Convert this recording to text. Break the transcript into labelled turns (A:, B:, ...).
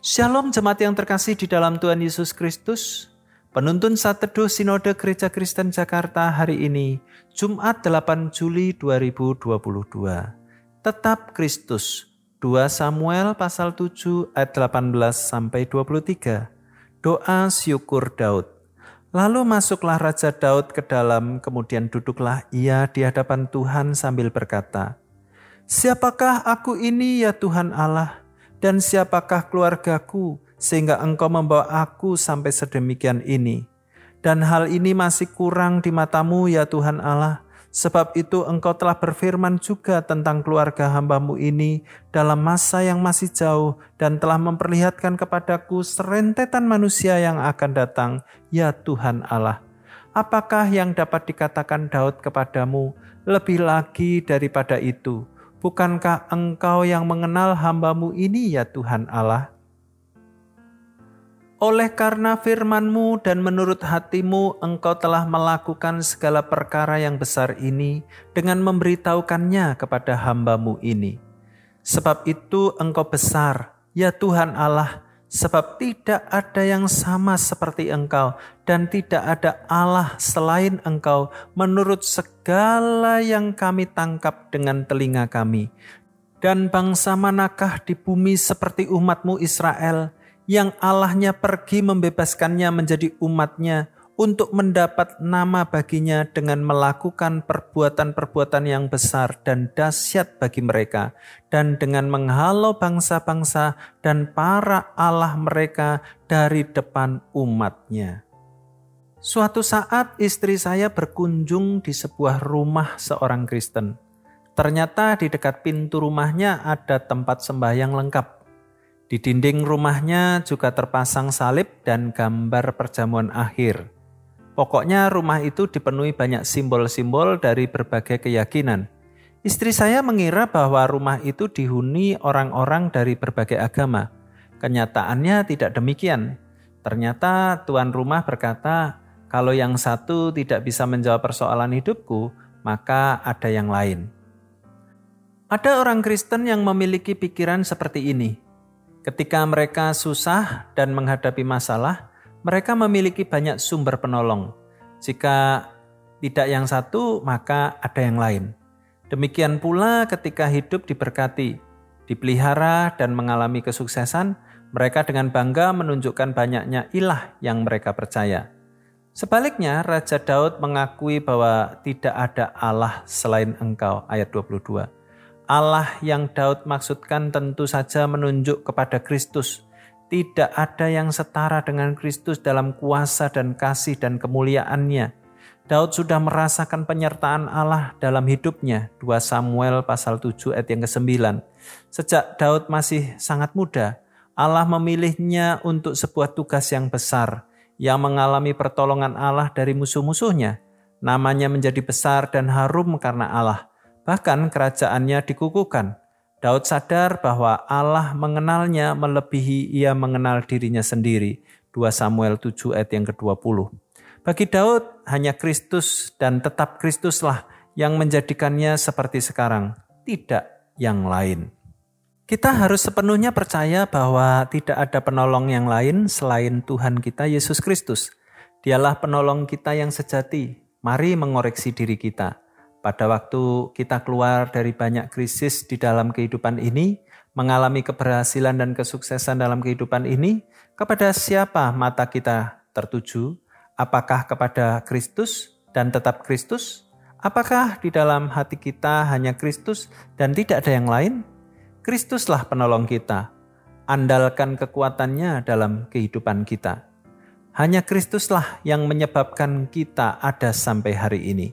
A: Shalom jemaat yang terkasih di dalam Tuhan Yesus Kristus. Penuntun saat Sinode Gereja Kristen Jakarta hari ini, Jumat 8 Juli 2022. Tetap Kristus. 2 Samuel pasal 7 ayat 18 sampai 23. Doa syukur Daud. Lalu masuklah Raja Daud ke dalam, kemudian duduklah ia di hadapan Tuhan sambil berkata, Siapakah aku ini ya Tuhan Allah? Dan siapakah keluargaku sehingga engkau membawa aku sampai sedemikian ini. Dan hal ini masih kurang di matamu ya Tuhan Allah, sebab itu engkau telah berfirman juga tentang keluarga hambamu ini dalam masa yang masih jauh dan telah memperlihatkan kepadaku serentetan manusia yang akan datang, ya Tuhan Allah. Apakah yang dapat dikatakan Daud kepadamu lebih lagi daripada itu?' Bukankah engkau yang mengenal hambamu ini ya Tuhan Allah? Oleh karena firmanmu dan menurut hatimu engkau telah melakukan segala perkara yang besar ini dengan memberitahukannya kepada hambamu ini. Sebab itu engkau besar, ya Tuhan Allah, sebab tidak ada yang sama seperti engkau dan tidak ada Allah selain engkau menurut segala yang kami tangkap dengan telinga kami. Dan bangsa manakah di bumi seperti umatmu Israel yang Allahnya pergi membebaskannya menjadi umatnya untuk mendapat nama baginya dengan melakukan perbuatan-perbuatan yang besar dan dahsyat bagi mereka, dan dengan menghalau bangsa-bangsa dan para Allah mereka dari depan umatnya. Suatu saat istri saya berkunjung di sebuah rumah seorang Kristen. Ternyata di dekat pintu rumahnya ada tempat sembahyang lengkap. Di dinding rumahnya juga terpasang salib dan gambar perjamuan akhir. Pokoknya rumah itu dipenuhi banyak simbol-simbol dari berbagai keyakinan. Istri saya mengira bahwa rumah itu dihuni orang-orang dari berbagai agama. Kenyataannya tidak demikian. Ternyata tuan rumah berkata, kalau yang satu tidak bisa menjawab persoalan hidupku, maka ada yang lain. Ada orang Kristen yang memiliki pikiran seperti ini. Ketika mereka susah dan menghadapi masalah, mereka memiliki banyak sumber penolong. Jika tidak yang satu, maka ada yang lain. Demikian pula ketika hidup diberkati, dipelihara, dan mengalami kesuksesan, mereka dengan bangga menunjukkan banyaknya ilah yang mereka percaya. Sebaliknya, Raja Daud mengakui bahwa tidak ada Allah selain engkau, ayat 22. Allah yang Daud maksudkan tentu saja menunjuk kepada Kristus, tidak ada yang setara dengan Kristus dalam kuasa dan kasih dan kemuliaannya. Daud sudah merasakan penyertaan Allah dalam hidupnya. 2 Samuel pasal 7 ayat yang ke-9. Sejak Daud masih sangat muda, Allah memilihnya untuk sebuah tugas yang besar yang mengalami pertolongan Allah dari musuh-musuhnya. Namanya menjadi besar dan harum karena Allah. Bahkan kerajaannya dikukuhkan. Daud sadar bahwa Allah mengenalnya melebihi ia mengenal dirinya sendiri. 2 Samuel 7 ayat yang ke-20. Bagi Daud hanya Kristus dan tetap Kristuslah yang menjadikannya seperti sekarang, tidak yang lain. Kita harus sepenuhnya percaya bahwa tidak ada penolong yang lain selain Tuhan kita Yesus Kristus. Dialah penolong kita yang sejati. Mari mengoreksi diri kita pada waktu kita keluar dari banyak krisis di dalam kehidupan ini, mengalami keberhasilan dan kesuksesan dalam kehidupan ini, kepada siapa mata kita tertuju? Apakah kepada Kristus dan tetap Kristus? Apakah di dalam hati kita hanya Kristus dan tidak ada yang lain? Kristuslah penolong kita. Andalkan kekuatannya dalam kehidupan kita. Hanya Kristuslah yang menyebabkan kita ada sampai hari ini.